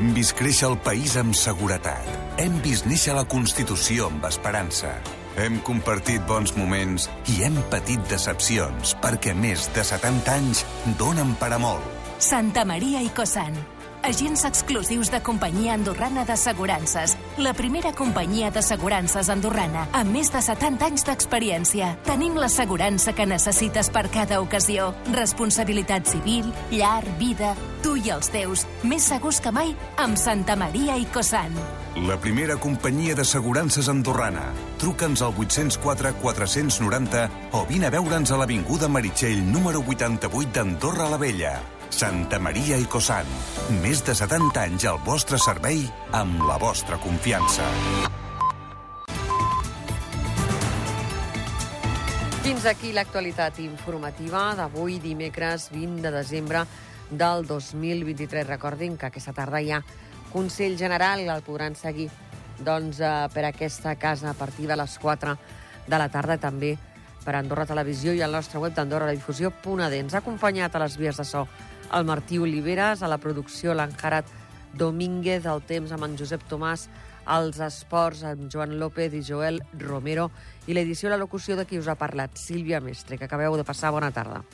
Hem vist créixer el país amb seguretat. Hem vist néixer la Constitució amb esperança. Hem compartit bons moments i hem patit decepcions perquè més de 70 anys donen per a molt. Santa Maria i Cossan. Agents exclusius de companyia andorrana d'assegurances. La primera companyia d'assegurances andorrana amb més de 70 anys d'experiència. Tenim l'assegurança que necessites per cada ocasió. Responsabilitat civil, llar, vida, tu i els teus. Més segurs que mai amb Santa Maria i Cossan. La primera companyia d'assegurances andorrana. Truca'ns al 804 490 o vine a veure'ns a l'Avinguda Meritxell número 88 d'Andorra la Vella. Santa Maria i Cossan. Més de 70 anys al vostre servei amb la vostra confiança. Fins aquí l'actualitat informativa d'avui, dimecres 20 de desembre del 2023. Recordin que aquesta tarda hi ha Consell General, el podran seguir doncs, eh, per aquesta casa a partir de les 4 de la tarda, també per Andorra Televisió i al nostre web d'Andorra la difusió.d. Ens ha acompanyat a les vies de so el Martí Oliveres, a la producció l'Enjarat Domínguez, al temps amb en Josep Tomàs, als esports amb Joan López i Joel Romero i l'edició i la locució de qui us ha parlat, Sílvia Mestre, que acabeu de passar bona tarda.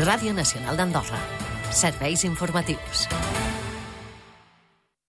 Ràdio Nacional d'Andorra. Serveis informatius.